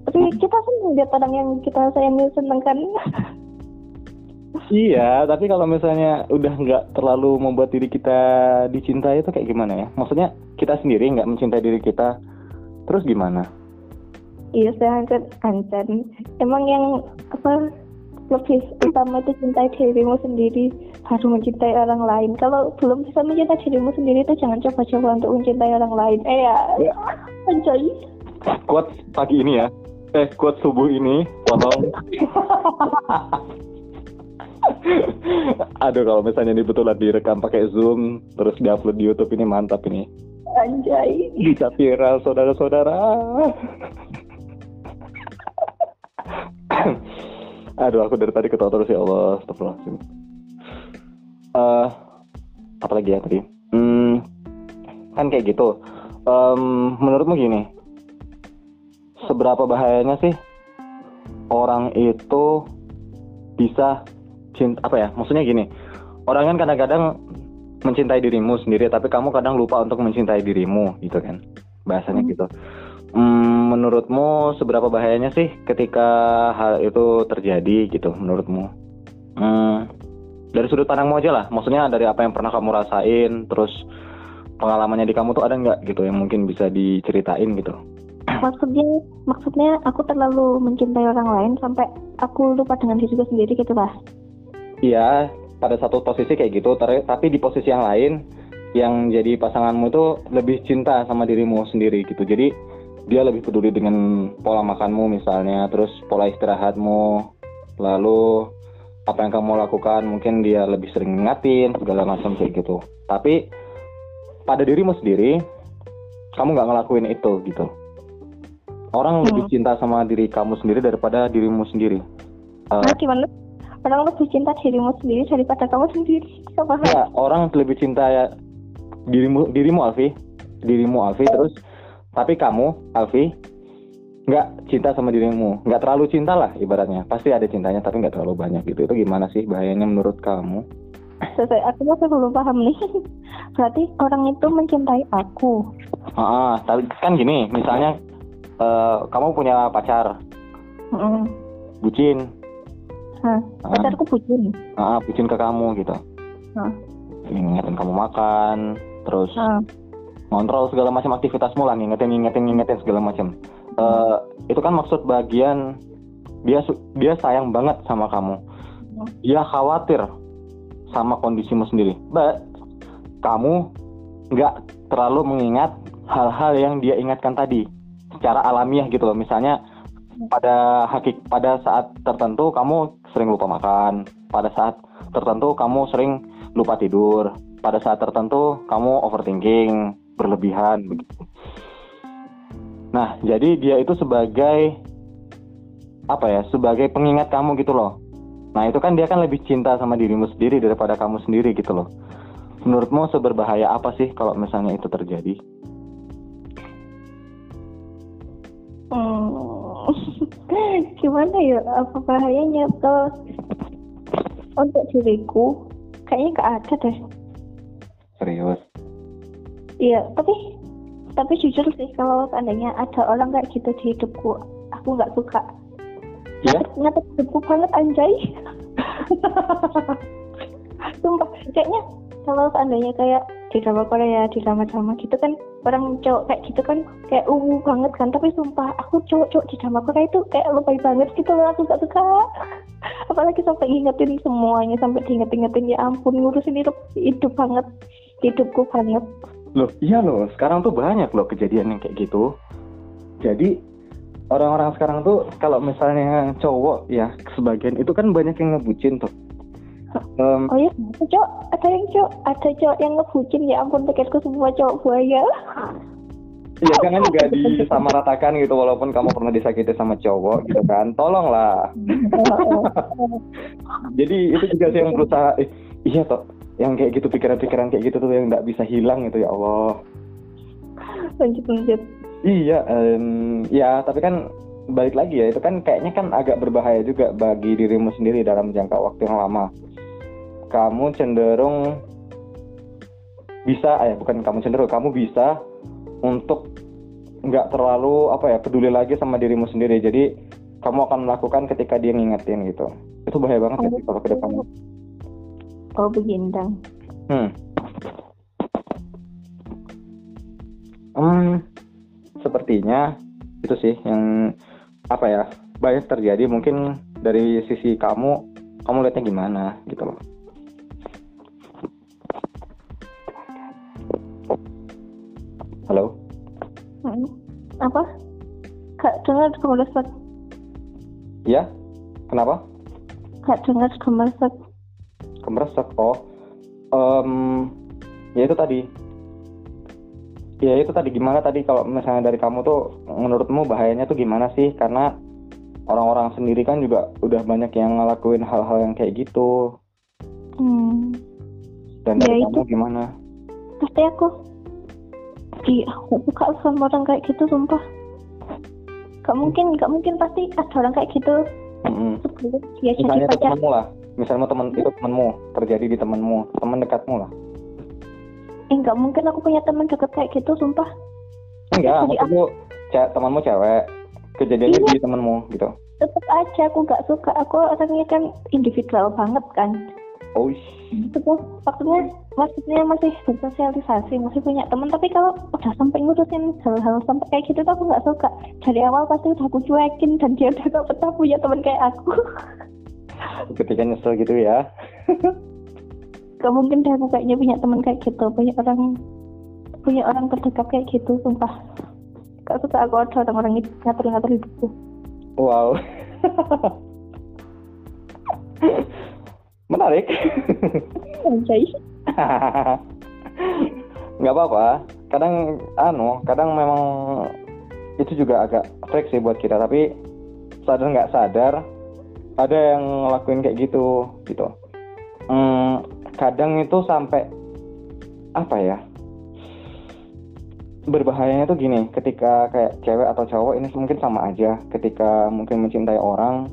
Tapi kita senang lihat orang yang kita sayangi seneng kan
Iya, tapi kalau misalnya udah nggak terlalu membuat diri kita dicintai itu kayak gimana ya? Maksudnya kita sendiri nggak mencintai diri kita, terus gimana?
iya saya ancan ancan emang yang apa lebih utama itu cintai dirimu sendiri baru mencintai orang lain kalau belum bisa mencintai dirimu sendiri itu jangan coba-coba untuk mencintai orang lain eh ya,
Ya.
anjay
Quotes pagi ini ya, eh quotes subuh ini, tolong. Aduh kalau misalnya ini betulan direkam pakai zoom terus diupload di YouTube ini mantap ini.
anjay
Bisa viral saudara-saudara. Aduh aku dari tadi ketawa terus ya Allah. Astagfirullahaladzim. Eh, apa lagi ya tadi? Hmm, kan kayak gitu. Em, menurutmu gini, seberapa bahayanya sih orang itu bisa cinta apa ya? Maksudnya gini, orang kan kadang-kadang mencintai dirimu sendiri, tapi kamu kadang lupa untuk mencintai dirimu, gitu kan? Bahasanya
Hmm.
gitu. Hmm, menurutmu seberapa bahayanya sih ketika hal itu terjadi gitu? Menurutmu? Hmm, dari sudut pandangmu aja lah. Maksudnya dari apa yang pernah kamu rasain, terus pengalamannya di kamu tuh ada nggak gitu yang mungkin bisa diceritain gitu?
maksudnya maksudnya aku terlalu mencintai orang lain sampai aku lupa dengan diriku sendiri gitu lah
Iya, pada satu posisi kayak gitu, ter- tapi di posisi yang lain yang jadi pasanganmu itu lebih cinta sama dirimu sendiri gitu. Jadi dia lebih peduli dengan pola makanmu misalnya, terus pola istirahatmu, lalu apa yang kamu lakukan mungkin dia lebih sering ngingatin segala macam kayak gitu. Tapi pada dirimu sendiri kamu nggak ngelakuin itu gitu. Orang
Hmm.
lebih cinta sama diri kamu sendiri daripada dirimu sendiri. Eh,
nah gimana orang lebih cinta dirimu sendiri daripada kamu sendiri sama
Ya, orang lebih cinta ya dirimu dirimu Alfi, dirimu Alfi terus tapi kamu Alfi nggak cinta sama dirimu, nggak terlalu cinta lah ibaratnya. Pasti ada cintanya tapi nggak terlalu banyak gitu. Itu gimana sih bahayanya menurut kamu?
Selesai, aku masih belum paham nih. Berarti orang itu mencintai aku.
Ah, tapi kan gini, misalnya eh, kamu punya pacar,
Mm.
bucin,
Hah,
Ah.
pacarku bucin.
ah, bucin ke kamu gitu.
Ah.
Ngingetin kamu makan, terus
Ah.
ngontrol segala macam aktivitasmu lah ngingetin ngingetin ngingetin segala macam Eh, itu kan maksud bagian dia dia sayang banget sama kamu dia khawatir sama kondisimu sendiri but kamu nggak terlalu mengingat hal-hal yang dia ingatkan tadi secara alamiah gitu loh misalnya pada hakik pada saat tertentu kamu sering lupa makan pada saat tertentu kamu sering lupa tidur pada saat tertentu kamu overthinking berlebihan begitu. Nah jadi dia itu sebagai apa ya sebagai pengingat kamu gitu loh. Nah itu kan dia kan lebih cinta sama dirimu sendiri daripada kamu sendiri gitu loh. Menurutmu seberbahaya apa sih kalau misalnya itu terjadi?
Hmm. Gimana ya? Apa bahayanya kalau untuk diriku kayaknya nggak ada deh.
serius
Iya, tapi tapi jujur sih kalau seandainya ada orang kayak gitu di hidupku, aku nggak suka.
Iya?
Nyatet hidupku banget anjay. Sumpah, kayaknya kalau seandainya kayak drama Korea, di drama-drama gitu kan orang cowok kayak gitu kan kayak ungu banget kan tapi sumpah aku cowok-cowok di drama Korea itu kayak lebay banget gitu loh aku gak suka apalagi sampai ngingetin semuanya sampai diinget-ingetin ya ampun ngurusin hidup hidup banget hidupku banget
Loh, iya loh. Sekarang tuh banyak loh kejadian yang kayak gitu. Jadi orang-orang sekarang tuh kalau misalnya cowok ya sebagian itu kan banyak yang ngebucin tuh. Em,
oh ya ada cowok ada yang cowok ada cowok yang ngebucin? Ya ampun pikirku semua cowok buaya.
Ya jangan juga disamaratakan gitu walaupun kamu pernah disakiti sama cowok gitu kan. Tolonglah. Jadi itu juga sih yang berusaha. Eh, iya toh yang kayak gitu pikiran-pikiran kayak gitu tuh yang nggak bisa hilang gitu ya Allah.
lanjut lanjut.
Iya, em, ya tapi kan balik lagi ya itu kan kayaknya kan agak berbahaya juga bagi dirimu sendiri dalam jangka waktu yang lama kamu cenderung bisa eh bukan kamu cenderung kamu bisa untuk nggak terlalu apa ya peduli lagi sama dirimu sendiri. Jadi kamu akan melakukan ketika dia ngingetin gitu. Itu bahaya banget
Oh,
sih kalau ke depannya.
oh begindang
hmm. Hmm, sepertinya itu sih yang apa ya banyak terjadi. Mungkin dari sisi kamu kamu lihatnya gimana gitu loh halo?
Hmm. apa? Gak dengar gemeresak
ya? Kenapa?
Gak dengar gemeresak
kemeresek oh Em, ya itu tadi. Ya itu tadi. Gimana tadi kalau misalnya dari kamu tuh menurutmu bahayanya tuh gimana sih? Karena orang-orang sendiri kan juga udah banyak yang ngelakuin hal-hal yang kayak gitu.
Hmm.
dan
Ya,
dari
itu.
kamu gimana?
Pasti aku di aku suka sama orang kayak gitu sumpah. Gak mungkin gak mungkin pasti ada orang kayak gitu.
Mm-mm.
sebelum dia jadi
misalnya itu
pacar.
lah. Misalnya teman itu temanmu terjadi di temanmu teman dekatmu lah.
Eh gak mungkin aku punya teman deket kayak gitu sumpah.
Enggak
Jadi
maksudku ce- temanmu cewek. Kejadiannya
Iya.
di temanmu gitu.
Tetep aja aku gak suka. Aku orangnya kan individual banget kan
oh
Betul, maksudnya maksudnya masih bersosialisasi, masih punya teman. Tapi kalau udah sampai ngurusin hal-hal sampai kayak gitu tuh aku nggak suka. Dari awal pasti udah aku cuekin dan dia udah gak betah punya teman kayak aku.
ketika nyesel gitu ya
gak mungkin deh aku kayaknya punya teman kayak gitu, punya orang punya orang terdekat kayak gitu, sumpah. Gak suka aku ada orang-orang itu ngatur-ngatur hidupku.
Wow. Menarik.
Anjay.
nggak apa-apa. Kadang anu, kadang memang itu juga agak freak sih buat kita. Tapi sadar nggak sadar, ada yang ngelakuin kayak gitu, gitu. Hmm, kadang itu sampai apa ya? berbahayanya tuh gini, ketika kayak cewek atau cowok ini mungkin sama aja. Ketika mungkin mencintai orang,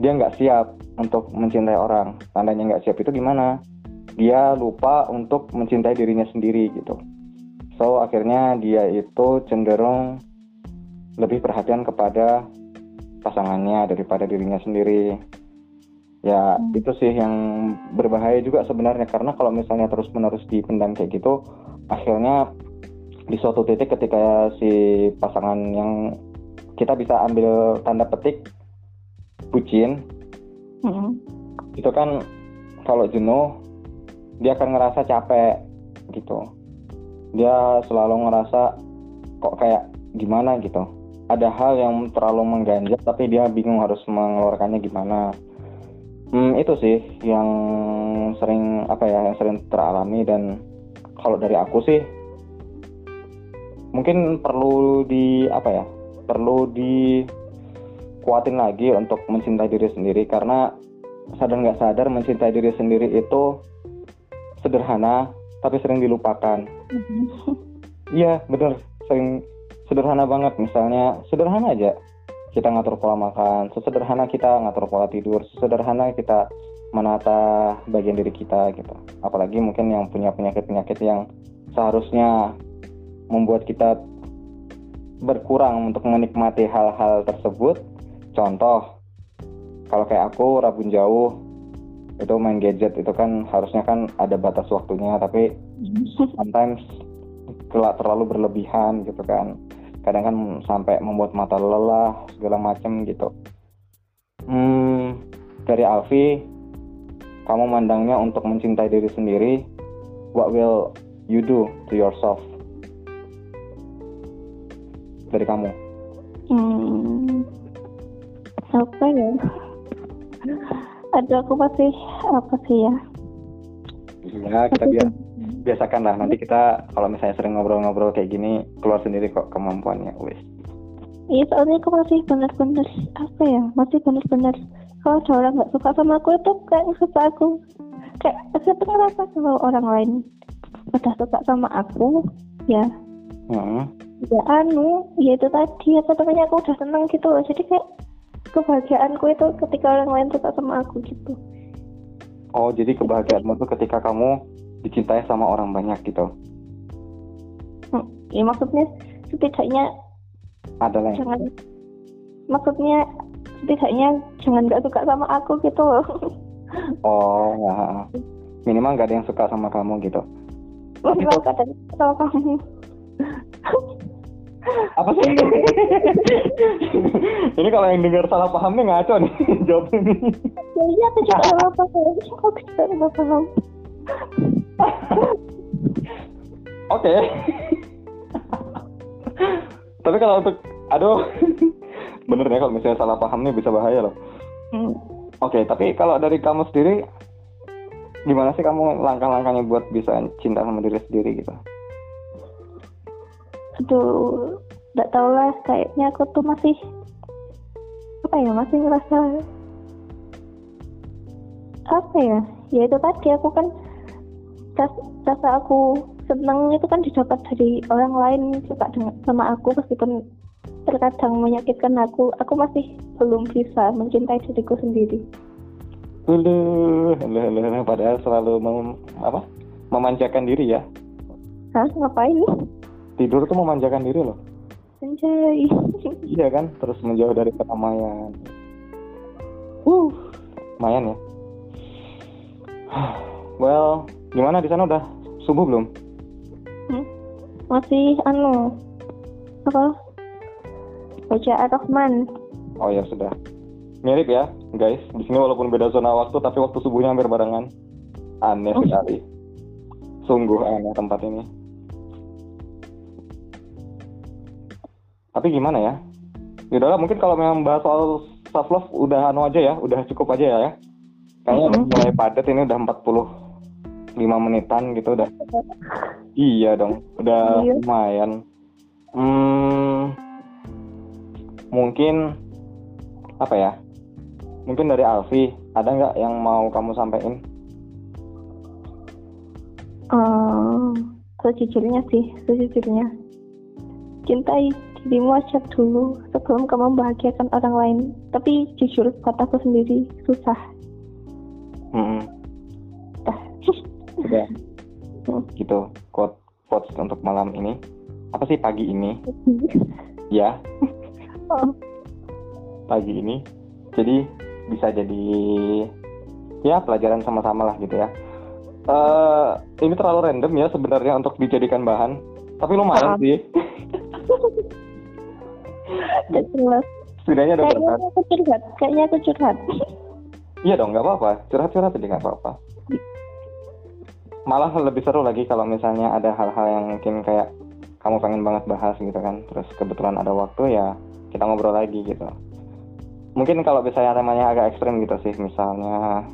dia nggak siap untuk mencintai orang. Tandanya nggak siap itu gimana? Dia lupa untuk mencintai dirinya sendiri gitu. So akhirnya dia itu cenderung lebih perhatian kepada pasangannya daripada dirinya sendiri. Ya
Hmm.
itu sih yang berbahaya juga sebenarnya karena kalau misalnya terus menerus dipendam kayak gitu, akhirnya di suatu titik ketika si pasangan yang kita bisa ambil tanda petik bucin
Mm-mm.
itu kan kalau jenuh dia akan ngerasa capek gitu. Dia selalu ngerasa kok kayak gimana gitu. Ada hal yang terlalu mengganjal tapi dia bingung harus mengeluarkannya gimana. Hmm, itu sih yang sering apa ya yang sering teralami. Dan kalau dari aku sih mungkin perlu di apa ya perlu dikuatin lagi untuk mencintai diri sendiri karena sadar nggak sadar mencintai diri sendiri itu sederhana tapi sering dilupakan. Iya bener. Sering sederhana banget misalnya sederhana aja. Kita ngatur pola makan sesederhana kita ngatur pola tidur sesederhana kita menata bagian diri kita gitu. Apalagi mungkin yang punya penyakit-penyakit yang seharusnya membuat kita berkurang untuk menikmati hal-hal tersebut contoh kalau kayak aku rabun jauh itu main gadget itu kan harusnya kan ada batas waktunya tapi sometimes kelak terlalu berlebihan gitu kan. Kadang kan sampai membuat mata lelah segala macam gitu. Hmm dari Alfi kamu mandangnya untuk mencintai diri sendiri what will you do to yourself? Dari kamu.
Hmm, apa ya? Aduh, aku pasti apa sih ya?
ya kita biar biasakan lah nanti kita kalau misalnya sering ngobrol-ngobrol kayak gini keluar sendiri kok kemampuannya wis
Iya, soalnya aku masih benar-benar apa ya? Masih benar-benar kalau ada orang nggak suka sama aku itu kayak nggak suka aku. Kayak aku tuh ngerasa kalau orang lain udah suka sama aku, ya
Hmm.
ya anu ya itu tadi apa namanya aku udah seneng gitu loh jadi kayak kebahagiaanku itu ketika orang lain suka sama aku gitu
Oh, jadi kebahagiaanmu tuh ketika kamu dicintai sama orang banyak gitu.
Hmm, ya maksudnya setidaknya
Ada lah. yang-
jangan maksudnya setidaknya jangan nggak suka sama aku gitu loh
Oh, ya. Minimal nggak ada yang suka sama kamu gitu.
minimal kadang sama kamu
Apa sih? ini kalau yang dengar salah paham nih ngaco nih jawabnya nih.
ya iya aku juga salah paham aku juga salah paham
Oke. Tapi kalau untuk aduh bener ya kalau misalnya salah paham nih bisa bahaya loh.
Hmm.
Oke, tapi kalau dari kamu sendiri gimana sih kamu langkah-langkahnya buat bisa cinta sama diri sendiri gitu?
aduh nggak tahu lah kayaknya aku tuh masih apa ya masih ngerasa apa ya ya itu tadi aku kan ras- rasa aku seneng itu kan didapat dari orang lain suka dengan sama aku meskipun terkadang menyakitkan aku aku masih belum bisa mencintai diriku sendiri
hulu, hulu, hulu. padahal selalu mem, apa? memanjakan diri ya.
Hah ngapain
Tidur tuh memanjakan diri loh.
Anjay
Iya kan? Terus menjauh dari keramaian. Uh, lumayan ya. Well, gimana di sana udah subuh belum?
masih anu apa baca Ar-Rahman
Oh ya sudah. Mirip ya, guys. Di sini walaupun beda zona waktu, tapi waktu subuhnya hampir barengan. Aneh
Oh.
sekali. Sungguh aneh tempat ini. Tapi gimana ya? Yaudahlah, mungkin kalau memang bahas soal self love udah anu aja ya, udah cukup aja ya. Kayaknya udah
Mhm.
mulai padat ini udah 45 menitan gitu udah. Iya dong, udah
Iya.
lumayan. Hmm, mungkin apa ya? Mungkin dari Alfi, ada nggak yang mau kamu sampaikan?
Oh, sejujurnya sih, sejujurnya. Cintai dirimu aja dulu sebelum kamu membahagiakan orang lain. Tapi jujur, kataku sendiri susah.
Hmm,
Dah.
udah.
Hmm.
Gitu, quote quotes untuk malam ini. Apa sih pagi ini? Ya,
oh,
pagi ini. Jadi bisa jadi ya pelajaran sama-sama lah gitu ya. Eh ini terlalu random ya sebenarnya untuk dijadikan bahan, tapi lumayan sih.
gak jelas.
Setidaknya ada
Kayaknya
berkat.
aku curhat, kayaknya aku curhat.
Iya dong, nggak apa-apa. Curhat-curhat aja nggak apa-apa. Malah lebih seru lagi kalau misalnya ada hal-hal yang mungkin kayak kamu pengen banget bahas gitu kan. Terus kebetulan ada waktu ya kita ngobrol lagi gitu. Mungkin kalau misalnya temanya agak ekstrim gitu sih, misalnya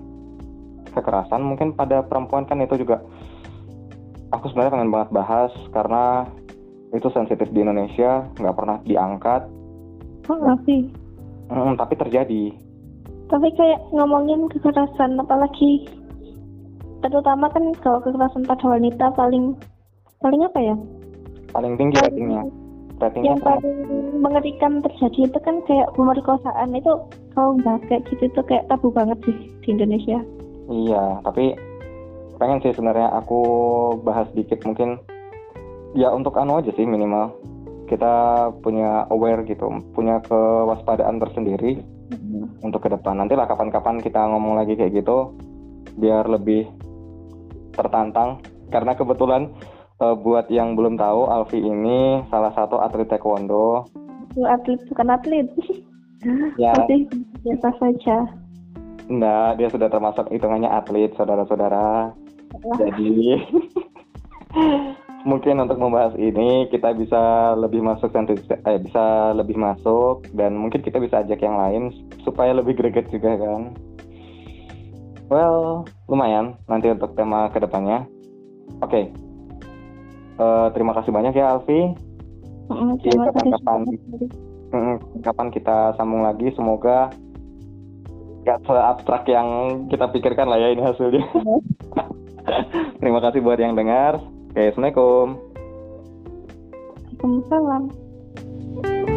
kekerasan, mungkin pada perempuan kan itu juga aku sebenarnya pengen banget bahas karena itu sensitif di Indonesia, nggak pernah diangkat,
Oh, sih.
Mm, tapi terjadi.
Tapi kayak ngomongin kekerasan, apalagi terutama kan kalau kekerasan pada wanita paling paling apa ya?
Paling tinggi ratingnya. Ratingnya
yang
sama
paling mengerikan terjadi itu kan kayak pemerkosaan itu kalau bahas kayak gitu itu kayak tabu banget sih di Indonesia.
Iya, tapi pengen sih sebenarnya aku bahas dikit mungkin ya untuk anu aja sih minimal. Kita punya aware gitu, punya kewaspadaan tersendiri untuk ke depan. Nanti lah kapan-kapan kita ngomong lagi kayak gitu biar lebih tertantang. Karena kebetulan eh, buat yang belum tahu Alfi ini salah satu atlet taekwondo.
Atlet bukan atlet.
ya.
Biasa saja.
enggak dia sudah termasuk hitungannya atlet saudara-saudara. Jadi mungkin untuk membahas ini kita bisa lebih masuk eh, bisa lebih masuk dan mungkin kita bisa ajak yang lain supaya lebih greget juga kan. Well, lumayan nanti untuk tema ke depannya. Oke. Eh, terima kasih banyak ya Alfi.
mm,
Iya, kapan-kapan. Mm, Kapan kita sambung lagi? Semoga gak se-abstrak yang kita pikirkan lah ya ini hasilnya. Terima kasih buat yang dengar. Oke, okay, Assalamualaikum.
Waalaikumsalam. Thank you.